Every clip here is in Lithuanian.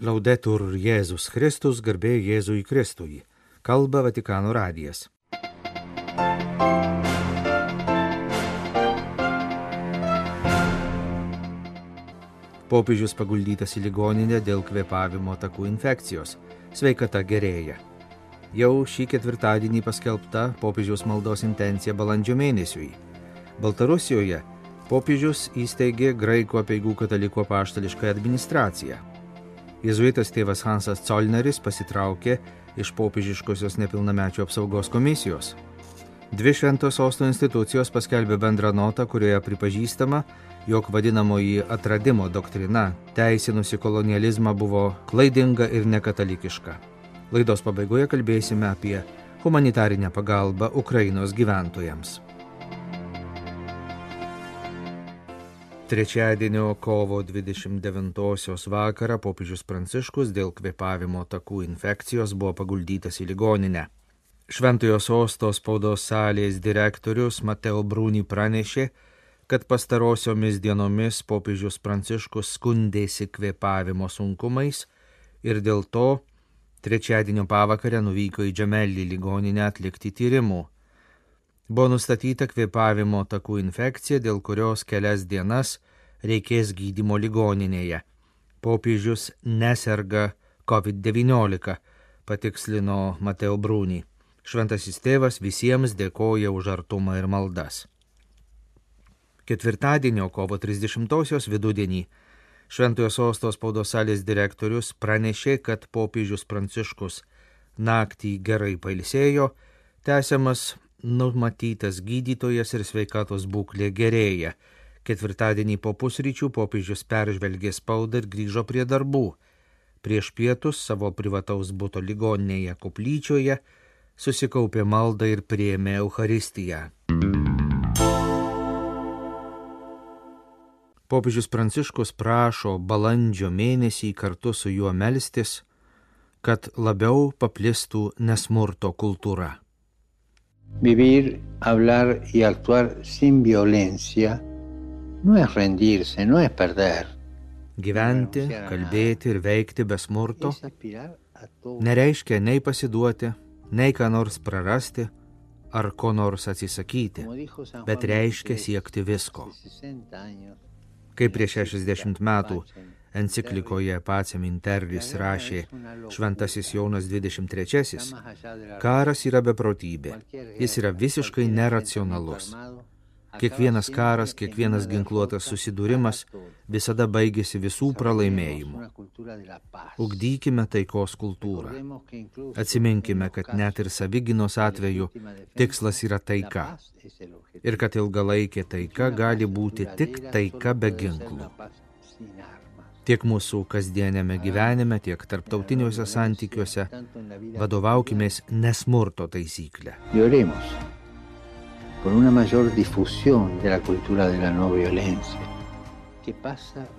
Laudetur Jėzus Kristus, garbė Jėzui Kristui. Kalba Vatikano radijas. Popiežius paguldytas į ligoninę dėl kvepavimo takų infekcijos. Sveikata gerėja. Jau šį ketvirtadienį paskelbta popiežiaus maldos intencija balandžio mėnesiui. Baltarusijoje popiežius įsteigė graikų apieigų katalikų paštališką administraciją. Jėzuitas tėvas Hansas Colneris pasitraukė iš popiežiškosios nepilnamečių apsaugos komisijos. Dvi šventos sosto institucijos paskelbė bendrą notą, kurioje pripažįstama, jog vadinamoji atradimo doktrina, teisinusi kolonializmą, buvo klaidinga ir nekatalikiška. Laidos pabaigoje kalbėsime apie humanitarinę pagalbą Ukrainos gyventojams. Trečiadienio kovo 29-osios vakarą popiežius Pranciškus dėl kvepavimo takų infekcijos buvo paguldytas į ligoninę. Šventojo sosto spaudos salės direktorius Mateo Brūny pranešė, kad pastarosiomis dienomis popiežius Pranciškus skundėsi kvėpavimo sunkumais ir dėl to trečiadienio pavakarę nuvyko į Džemelį ligoninę atlikti tyrimų. Buvo nustatyta kvėpavimo takų infekcija, dėl kurios kelias dienas reikės gydymo ligoninėje. Popiežius neserga COVID-19, patikslino Mateo Brūny. Šventasis tėvas visiems dėkoja už artumą ir maldas ketvirtadienio kovo 30-osios vidudienį Šventojo sostos spaudos salės direktorius pranešė, kad popiežius Pranciškus naktį gerai pailsėjo, tęsiamas numatytas gydytojas ir sveikatos būklė gerėja. Ketvirtadienį po pusryčių popiežius peržvelgė spaudą ir grįžo prie darbų. Prieš pietus savo privataus būto ligoninėje koplyčioje susikaupė maldą ir prieėmė Euharistiją. Popiežius Pranciškus prašo balandžio mėnesį kartu su juo melstis, kad labiau paplistų nesmurto kultūra. Vivir, hablar y actuar sin violencia no es rendirse, no es perder. Gyventi, kalbėti ir veikti be smurto nereiškia nei pasiduoti, nei ką nors prarasti ar ko nors atsisakyti, bet reiškia siekti visko. Kaip prieš 60 metų enciklikoje Pacem Intervis rašė Šventasis Jonas 23, karas yra beprotybė, jis yra visiškai neracionalus. Kiekvienas karas, kiekvienas ginkluotas susidūrimas visada baigėsi visų pralaimėjimų. Ugdykime taikos kultūrą. Atsiminkime, kad net ir saviginos atveju tikslas yra taika. Ir kad ilgalaikė taika gali būti tik taika be ginklų. Tiek mūsų kasdienėme gyvenime, tiek tarptautiniuose santykiuose vadovaukimės nesmurto taisyklę.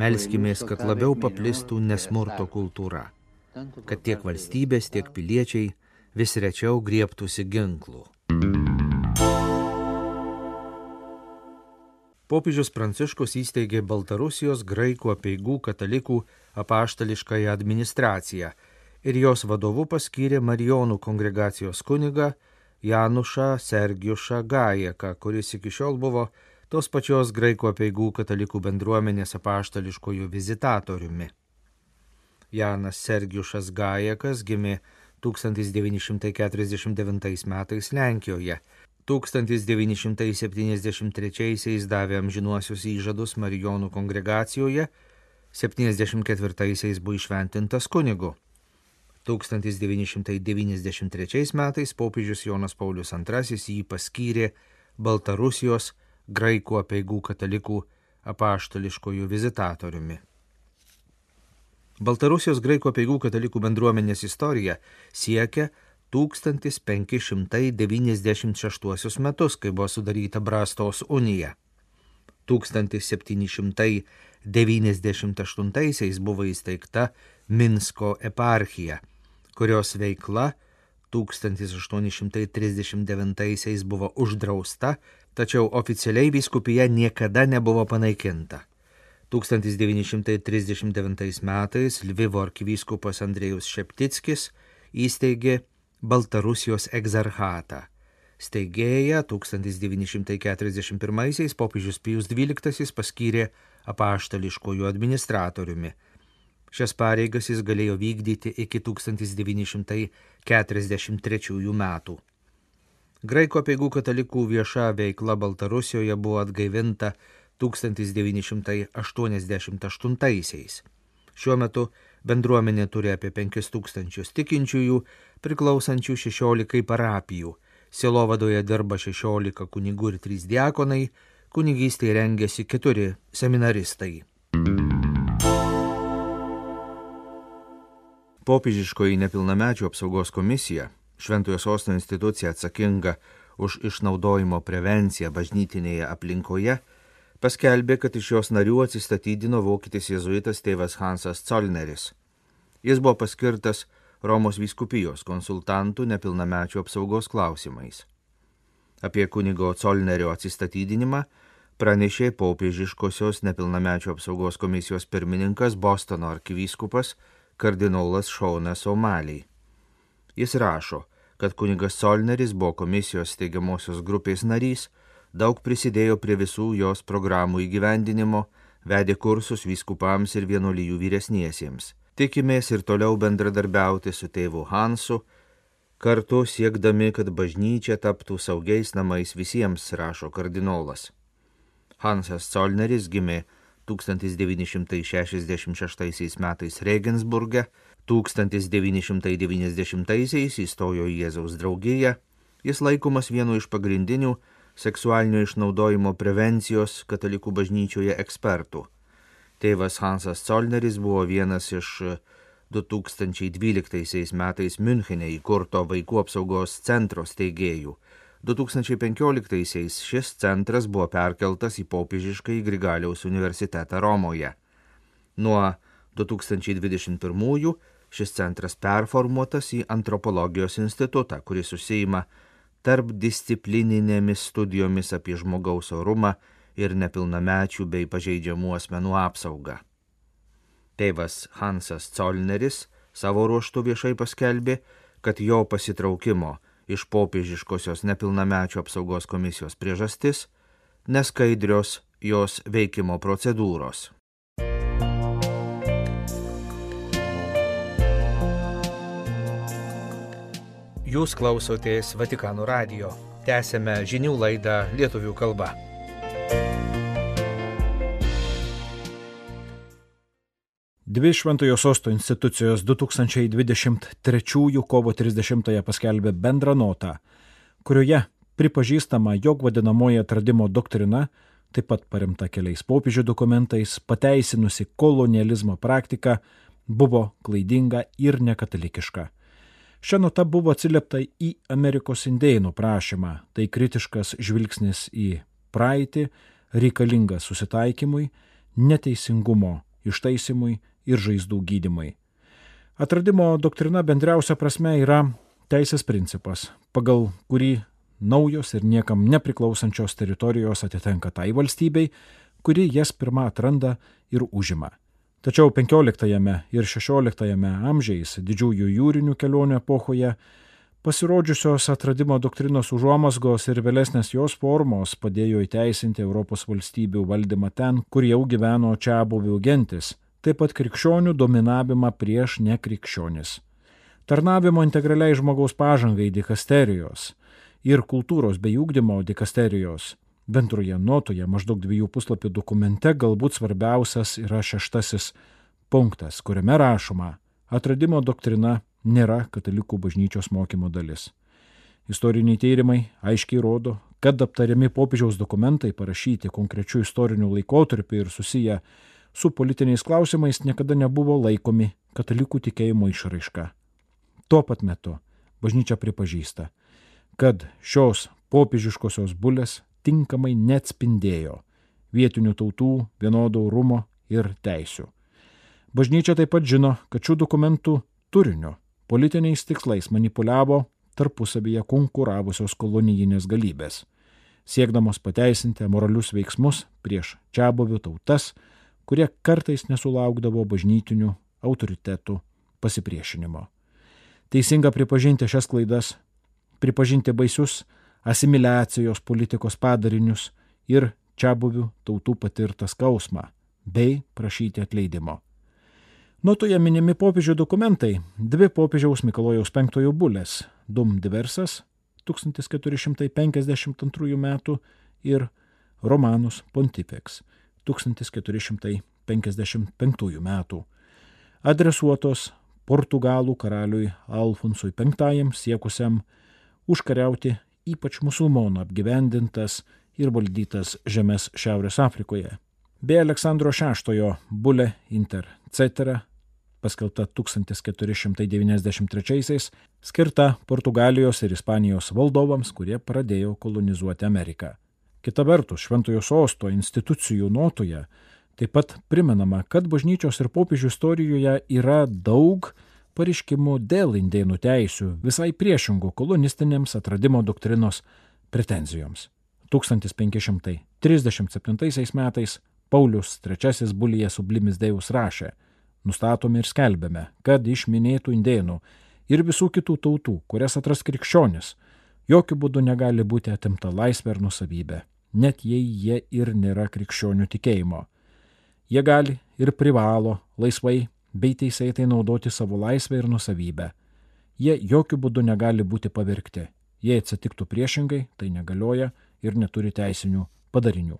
Melskimės, kad labiau paplistų nesmurto kultūra, kad tiek valstybės, tiek piliečiai vis rečiau griebtųsi ginklų. Popiežius Pranciškus įsteigė Baltarusijos graikų apieigų katalikų apaštališkąją administraciją ir jos vadovu paskyrė Marijonų kongregacijos kunigą Janušą Sergiušą Gajeką, kuris iki šiol buvo tos pačios graikų apieigų katalikų bendruomenės apaštališkojų vizitatoriumi. Janas Sergiušas Gajekas gimė 1949 metais Lenkijoje. 1973 davė amžinuosius įžadus Marijonų kongregacijoje, 74 buvo išventintas kunigu. 1993 metais popiežius Jonas Paulius II jį paskyrė Baltarusijos graikų apieigų katalikų apaštališkojų vizitatoriumi. Baltarusijos graikų apieigų katalikų bendruomenės istorija siekia 1596 metus, kai buvo sudaryta Brastos unija. 1798 buvo įsteigta Minsko eparchija, kurios veikla 1839 buvo uždrausta, tačiau oficialiai vyskupija niekada nebuvo panaikinta. 1939 metais Lvivo arkivyskupas Andrėjus Šeptickis įsteigė Baltarusijos egzarchatą. Steigėja 1941-aisiais popiežius Pijus XII paskyrė apaštališkojų administratoriumi. Šias pareigas jis galėjo vykdyti iki 1943 metų. Graiko peigų katalikų vieša veikla Baltarusijoje buvo atgaivinta 1988-aisiais. Šiuo metu bendruomenė turi apie 5000 tikinčiųjų, priklausančių 16 parapijų. Silovadoje dirba 16 kunigų ir 3 diakonai, kunigystėje rengėsi 4 seminaristai. Popiežiškoji nepilnamečių apsaugos komisija, Šventojo sosto institucija atsakinga už išnaudojimo prevenciją bažnytinėje aplinkoje, paskelbė, kad iš jos narių atsistatydino vokietis jėzuitas tėvas Hansas Colneris. Jis buvo paskirtas Romos vyskupijos konsultantų nepilnamečių apsaugos klausimais. Apie kunigo Colnerio atsistatydinimą pranešė popiežiškosios nepilnamečių apsaugos komisijos pirmininkas Bostono arkivyskupas kardinolas Šaunas Omaliai. Jis rašo, kad kunigas Solneris buvo komisijos steigiamosios grupės narys, daug prisidėjo prie visų jos programų įgyvendinimo, vedė kursus vyskupams ir vienuolijų vyresniesiems. Tikimės ir toliau bendradarbiauti su tėvu Hansu, kartu siekdami, kad bažnyčia taptų saugiais namais visiems, rašo kardinolas. Hansas Colneris gimė 1966 metais Regensburge, 1990 įstojo į Jėzaus draugiją, jis laikomas vienu iš pagrindinių seksualinio išnaudojimo prevencijos katalikų bažnyčioje ekspertų. Tėvas Hansas Colneris buvo vienas iš 2012 metais Münchenė įkurto vaikų apsaugos centro steigėjų. 2015-aisiais šis centras buvo perkeltas į popiežišką į Grigaliaus universitetą Romoje. Nuo 2021-ųjų šis centras performuotas į antropologijos institutą, kuris užsieima tarp disciplininėmis studijomis apie žmogaus orumą ir nepilnamečių bei pažeidžiamų asmenų apsaugą. Tėvas Hansas Colneris savo ruoštų viešai paskelbė, kad jo pasitraukimo iš popiežiškosios nepilnamečių apsaugos komisijos priežastis - neskaidrios jos veikimo procedūros. Jūs klausotės Vatikano radio. Tęsėme žinių laidą lietuvių kalba. Dvi Šventojo sosto institucijos 2023 kovo 30 paskelbė bendrą notą, kurioje pripažįstama, jog vadinamoji atradimo doktrina, taip pat paremta keliais popiežių dokumentais, pateisinusi kolonializmo praktiką, buvo klaidinga ir nekatalikiška. Šią notą buvo atsiliepta į Amerikos indėnų prašymą, tai kritiškas žvilgsnis į praeitį, reikalingas susitaikymui, neteisingumo ištaisimui ir žaizdų gydimui. Atradimo doktrina bendriausia prasme yra teisės principas, pagal kurį naujos ir niekam nepriklausančios teritorijos atitenka tai valstybei, kuri jas pirmą atranda ir užima. Tačiau XV ir XVI amžiais didžiųjų jūrinių kelionių epochoje pasirodžiusios atradimo doktrinos užuomasgos ir vėlesnės jos formos padėjo įteisinti Europos valstybių valdymą ten, kur jau gyveno čia buvių gentis, taip pat krikščionių dominavimą prieš nekrikščionis. Tarnavimo integraliai žmogaus pažangai dikasterijos ir kultūros bei ūkdymo dikasterijos bendroje notoje maždaug dviejų puslapių dokumente galbūt svarbiausias yra šeštasis punktas, kuriame rašoma, atradimo doktrina nėra katalikų bažnyčios mokymo dalis. Istoriniai tyrimai aiškiai rodo, kad aptariami popiežiaus dokumentai parašyti konkrečių istorinių laikotarpių ir susiję su politiniais klausimais niekada nebuvo laikomi katalikų tikėjimo išraiška. Tuo pat metu bažnyčia pripažįsta, kad šios popiežiškosios bulės tinkamai neatspindėjo vietinių tautų vienodo orumo ir teisių. Bažnyčia taip pat žino, kad šių dokumentų turinio politiniais tikslais manipuliavo tarpusavyje konkuravusios kolonijinės galybės, siekdamos pateisinti moralius veiksmus prieš čia buvių tautas, kurie kartais nesulaukdavo bažnytinių autoritetų pasipriešinimo. Teisinga pripažinti šias klaidas, pripažinti baisius asimiliacijos politikos padarinius ir čia buvių tautų patirtą skausmą, bei prašyti atleidimo. Notoje minimi popiežių dokumentai - dvi popiežiaus Mikalojaus V bulės - Dum diversas 1452 m. ir Romanus Pontifex 1455 m. adresuotos Portugalų karaliui Alfonsui V siekusiam užkariauti ypač musulmonų apgyvendintas ir valdytas žemės Šiaurės Afrikoje. Be Aleksandro VI bulė Inter Cetera paskelbta 1493-aisiais, skirta Portugalijos ir Ispanijos valdovams, kurie pradėjo kolonizuoti Ameriką. Kita vertus, Šventojo sosto institucijų notoje taip pat primenama, kad bažnyčios ir popiežių istorijoje yra daug pareiškimų dėl indėnų teisių, visai priešingų kolonistinėms atradimo doktrinos pretenzijoms. 1537 metais Paulius III Bulėje Sublimis Deus rašė, nustatome ir skelbėme, kad iš minėtų indėnų ir visų kitų tautų, kurias atras krikščionis, jokių būdų negali būti atimta laisvė ir nusavybė, net jei jie ir nėra krikščionių tikėjimo. Jie gali ir privalo laisvai bei teisėtai naudoti savo laisvę ir nusavybę. Jie jokių būdų negali būti pavirkti. Jei atsitiktų priešingai, tai negalioja ir neturi teisinių padarinių.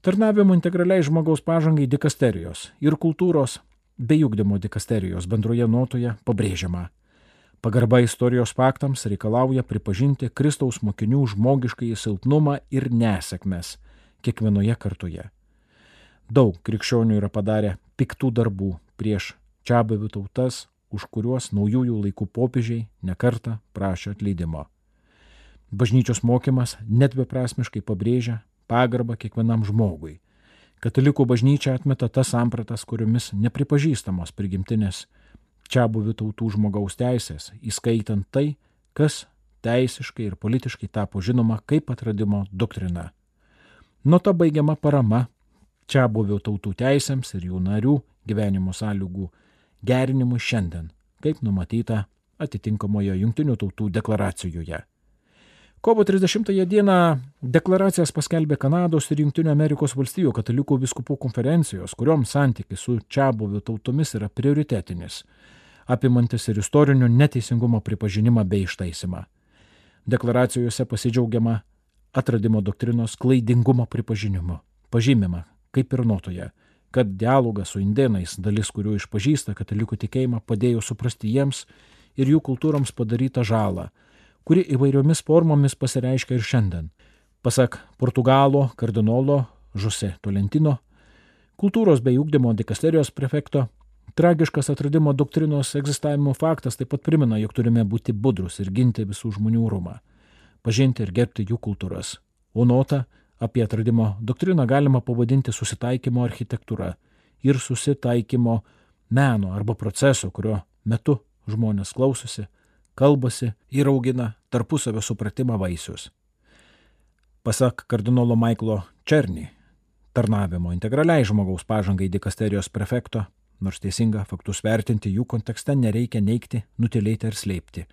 Tarnavimo integraliai žmogaus pažangai dikasterijos ir kultūros bei ugdymo dikasterijos bendroje notoje pabrėžiama. Pagarba istorijos faktams reikalauja pripažinti Kristaus mokinių žmogiškai silpnumą ir nesėkmes kiekvienoje kartoje. Daug krikščionių yra padarę piktų darbų prieš čia buvių tautas, už kuriuos naujųjų laikų popiežiai nekarta prašė atleidimo. Bažnyčios mokymas net beprasmiškai pabrėžia pagarbą kiekvienam žmogui Katalikų bažnyčia atmeta tas sampratas, kuriomis nepripažįstamos prigimtinės čia buvių tautų žmogaus teisės, įskaitant tai, kas teisiškai ir politiškai tapo žinoma kaip atradimo doktrina. Nuo to baigiama parama čia buvių tautų teisėms ir jų narių gyvenimo sąlygų gerinimui šiandien, kaip numatyta atitinkamoje Junktinių tautų deklaracijoje. Kovo 30 dieną deklaracijas paskelbė Kanados ir Junktinių Amerikos valstijų katalikų viskupų konferencijos, kuriuom santykis su čia buvių tautomis yra prioritetinis, apimantis ir istorinio neteisingumo pripažinimą bei ištaisimą. Deklaracijose pasidžiaugiama atradimo doktrinos klaidingumo pripažinimu. Pažymima, kaip ir notoje, kad dialogas su indėnais, dalis kurių išpažįsta katalikų tikėjimą, padėjo suprasti jiems ir jų kultūroms padarytą žalą kuri įvairiomis formomis pasireiškia ir šiandien. Pasak Portugalo kardinolo Žuse Tolentino, kultūros bei ūkdymo dikasterijos prefekto, tragiškas atradimo doktrinos egzistavimo faktas taip pat primena, jog turime būti budrus ir ginti visų žmonių rūmą, pažinti ir gerbti jų kultūras. O nota apie atradimo doktriną galima pavadinti susitaikymo architektūra ir susitaikymo meno arba proceso, kurio metu žmonės klausosi, kalbasi ir augina tarpusavio supratimą vaisius. Pasak kardinolo Maiklo Černy, tarnavimo integraliai žmogaus pažangai dikasterijos prefekto, nors teisinga faktus vertinti jų kontekste nereikia neikti, nutilėti ar slėpti,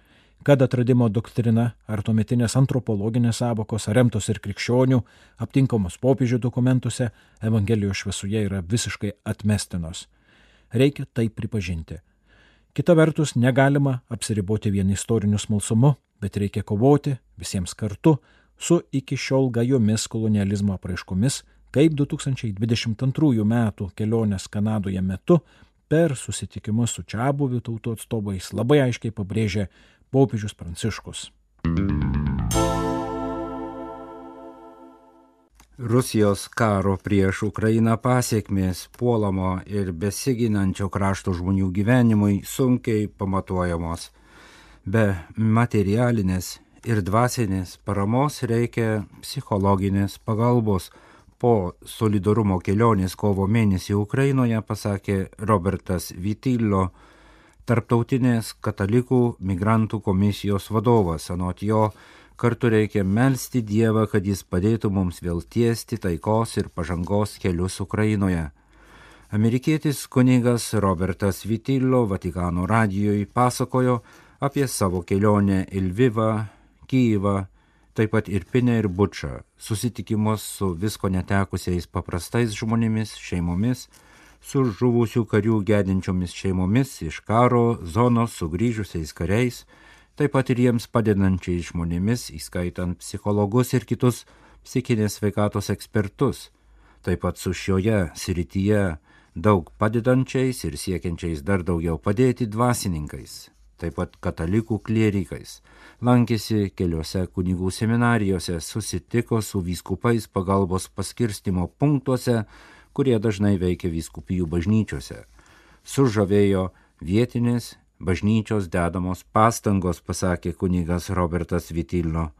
kad atradimo doktrina ar tuometinės antropologinės savokos remtos ir krikščionių, aptinkamos popiežių dokumentuose, Evangelijos šviesoje yra visiškai atmestinos. Reikia tai pripažinti. Kita vertus, negalima apsiriboti vien istoriniu smalsumu, bet reikia kovoti visiems kartu su iki šiol gajomis kolonializmo apraiškomis, kaip 2022 m. kelionės Kanadoje metu per susitikimus su čia buvių tautų atstovais labai aiškiai pabrėžė popiežius Pranciškus. Rusijos karo prieš Ukrainą pasiekmės puolamo ir besiginančio krašto žmonių gyvenimui sunkiai pamatuojamos. Be materialinės ir dvasinės paramos reikia psichologinės pagalbos. Po solidarumo kelionės kovo mėnesį Ukrainoje pasakė Robertas Vitillo, tarptautinės katalikų migrantų komisijos vadovas. Anot jo, Kartu reikia melstį Dievą, kad jis padėtų mums vėl tiesti taikos ir pažangos kelius Ukrainoje. Amerikietis kunigas Robertas Vitillo Vatikano radijoje pasakojo apie savo kelionę į Lvivą, Kyivą, taip pat ir Pinę ir Bučą, susitikimus su visko netekusiais paprastais žmonėmis, šeimomis, su žuvusių karių gedinčiomis šeimomis iš karo zonos sugrįžusiais kariais, taip pat ir jiems padedančiais žmonėmis, įskaitant psichologus ir kitus psichinės sveikatos ekspertus, taip pat su šioje srityje daug padedančiais ir siekiančiais dar daugiau padėti dvasininkais, taip pat katalikų klierikais. Lankėsi keliose kunigų seminarijose, susitiko su vyskupais pagalbos paskirstimo punktuose, kurie dažnai veikia vyskupijų bažnyčiose. Sužavėjo vietinės bažnyčios dedamos pastangos, pasakė kunigas Robertas Vitilno.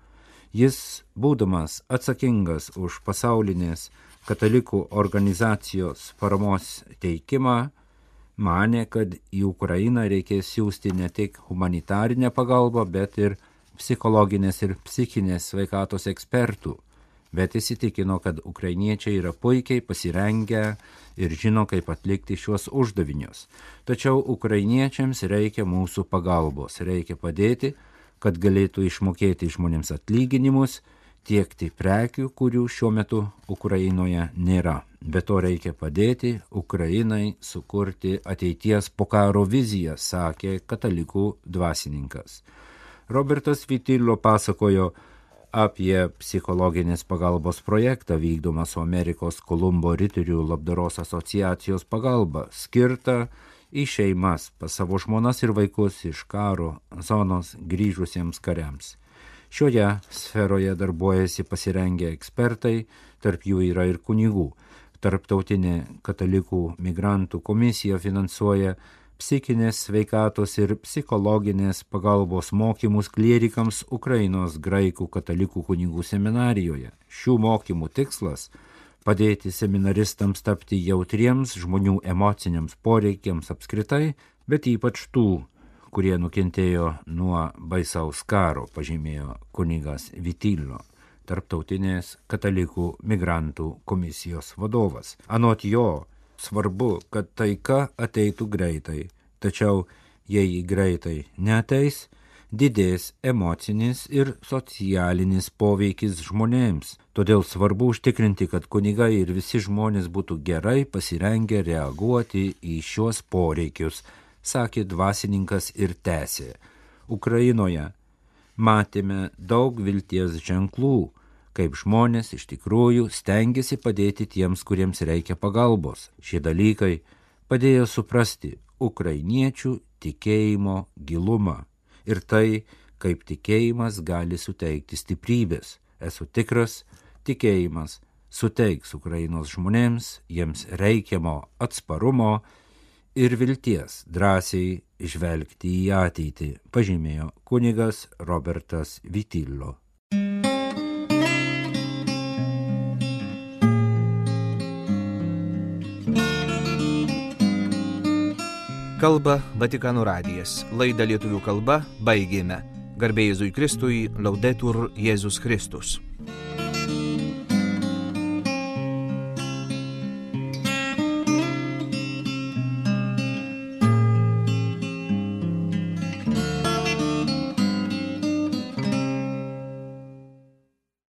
Jis, būdamas atsakingas už pasaulinės katalikų organizacijos paramos teikimą, mane, kad į Ukrainą reikės siūsti ne tik humanitarinę pagalbą, bet ir psichologinės ir psichinės sveikatos ekspertų, bet įsitikino, kad ukrainiečiai yra puikiai pasirengę ir žino, kaip atlikti šiuos uždavinius. Tačiau ukrainiečiams reikia mūsų pagalbos, reikia padėti, kad galėtų išmokėti žmonėms atlyginimus, tiekti prekių, kurių šiuo metu Ukrainoje nėra. Be to reikia padėti Ukrainai sukurti ateities po karo viziją, sakė katalikų dvasininkas. Robertas Vitillo pasakojo apie psichologinės pagalbos projektą vykdomą su Amerikos Kolumbo riterių labdaros asociacijos pagalba, skirtą į šeimas pas savo žmonas ir vaikus iš karo zonos grįžusiems kariams. Šioje sferoje darbuojasi pasirengę ekspertai, tarp jų yra ir kunigų. Tarptautinė katalikų migrantų komisija finansuoja psichinės sveikatos ir psichologinės pagalbos mokymus klierikams Ukrainos graikų katalikų kunigų seminarijoje. Šių mokymų tikslas - padėti seminaristams tapti jautriems žmonių emociniams poreikiams apskritai, bet ypač tų kurie nukentėjo nuo baisaus karo, pažymėjo kunigas Vitillo, tarptautinės katalikų migrantų komisijos vadovas. Anot jo, svarbu, kad taika ateitų greitai, tačiau jei jį greitai neteis, didės emocinis ir socialinis poveikis žmonėms. Todėl svarbu užtikrinti, kad kunigai ir visi žmonės būtų gerai pasirengę reaguoti į šios poreikius sakė dvasininkas ir tęsė. Ukrainoje matėme daug vilties ženklų, kaip žmonės iš tikrųjų stengiasi padėti tiems, kuriems reikia pagalbos. Šie dalykai padėjo suprasti ukrainiečių tikėjimo gilumą ir tai, kaip tikėjimas gali suteikti stiprybės. Esu tikras, tikėjimas suteiks Ukrainos žmonėms jiems reikiamo atsparumo ir vilties drąsiai žvelgti į ateitį, pažymėjo kunigas Robertas Vitillo. Kalba Vatikanų radijas. Laidą lietuvių kalba baigėme. Garbėjai Jėzui Kristui, laudetur Jėzus Kristus.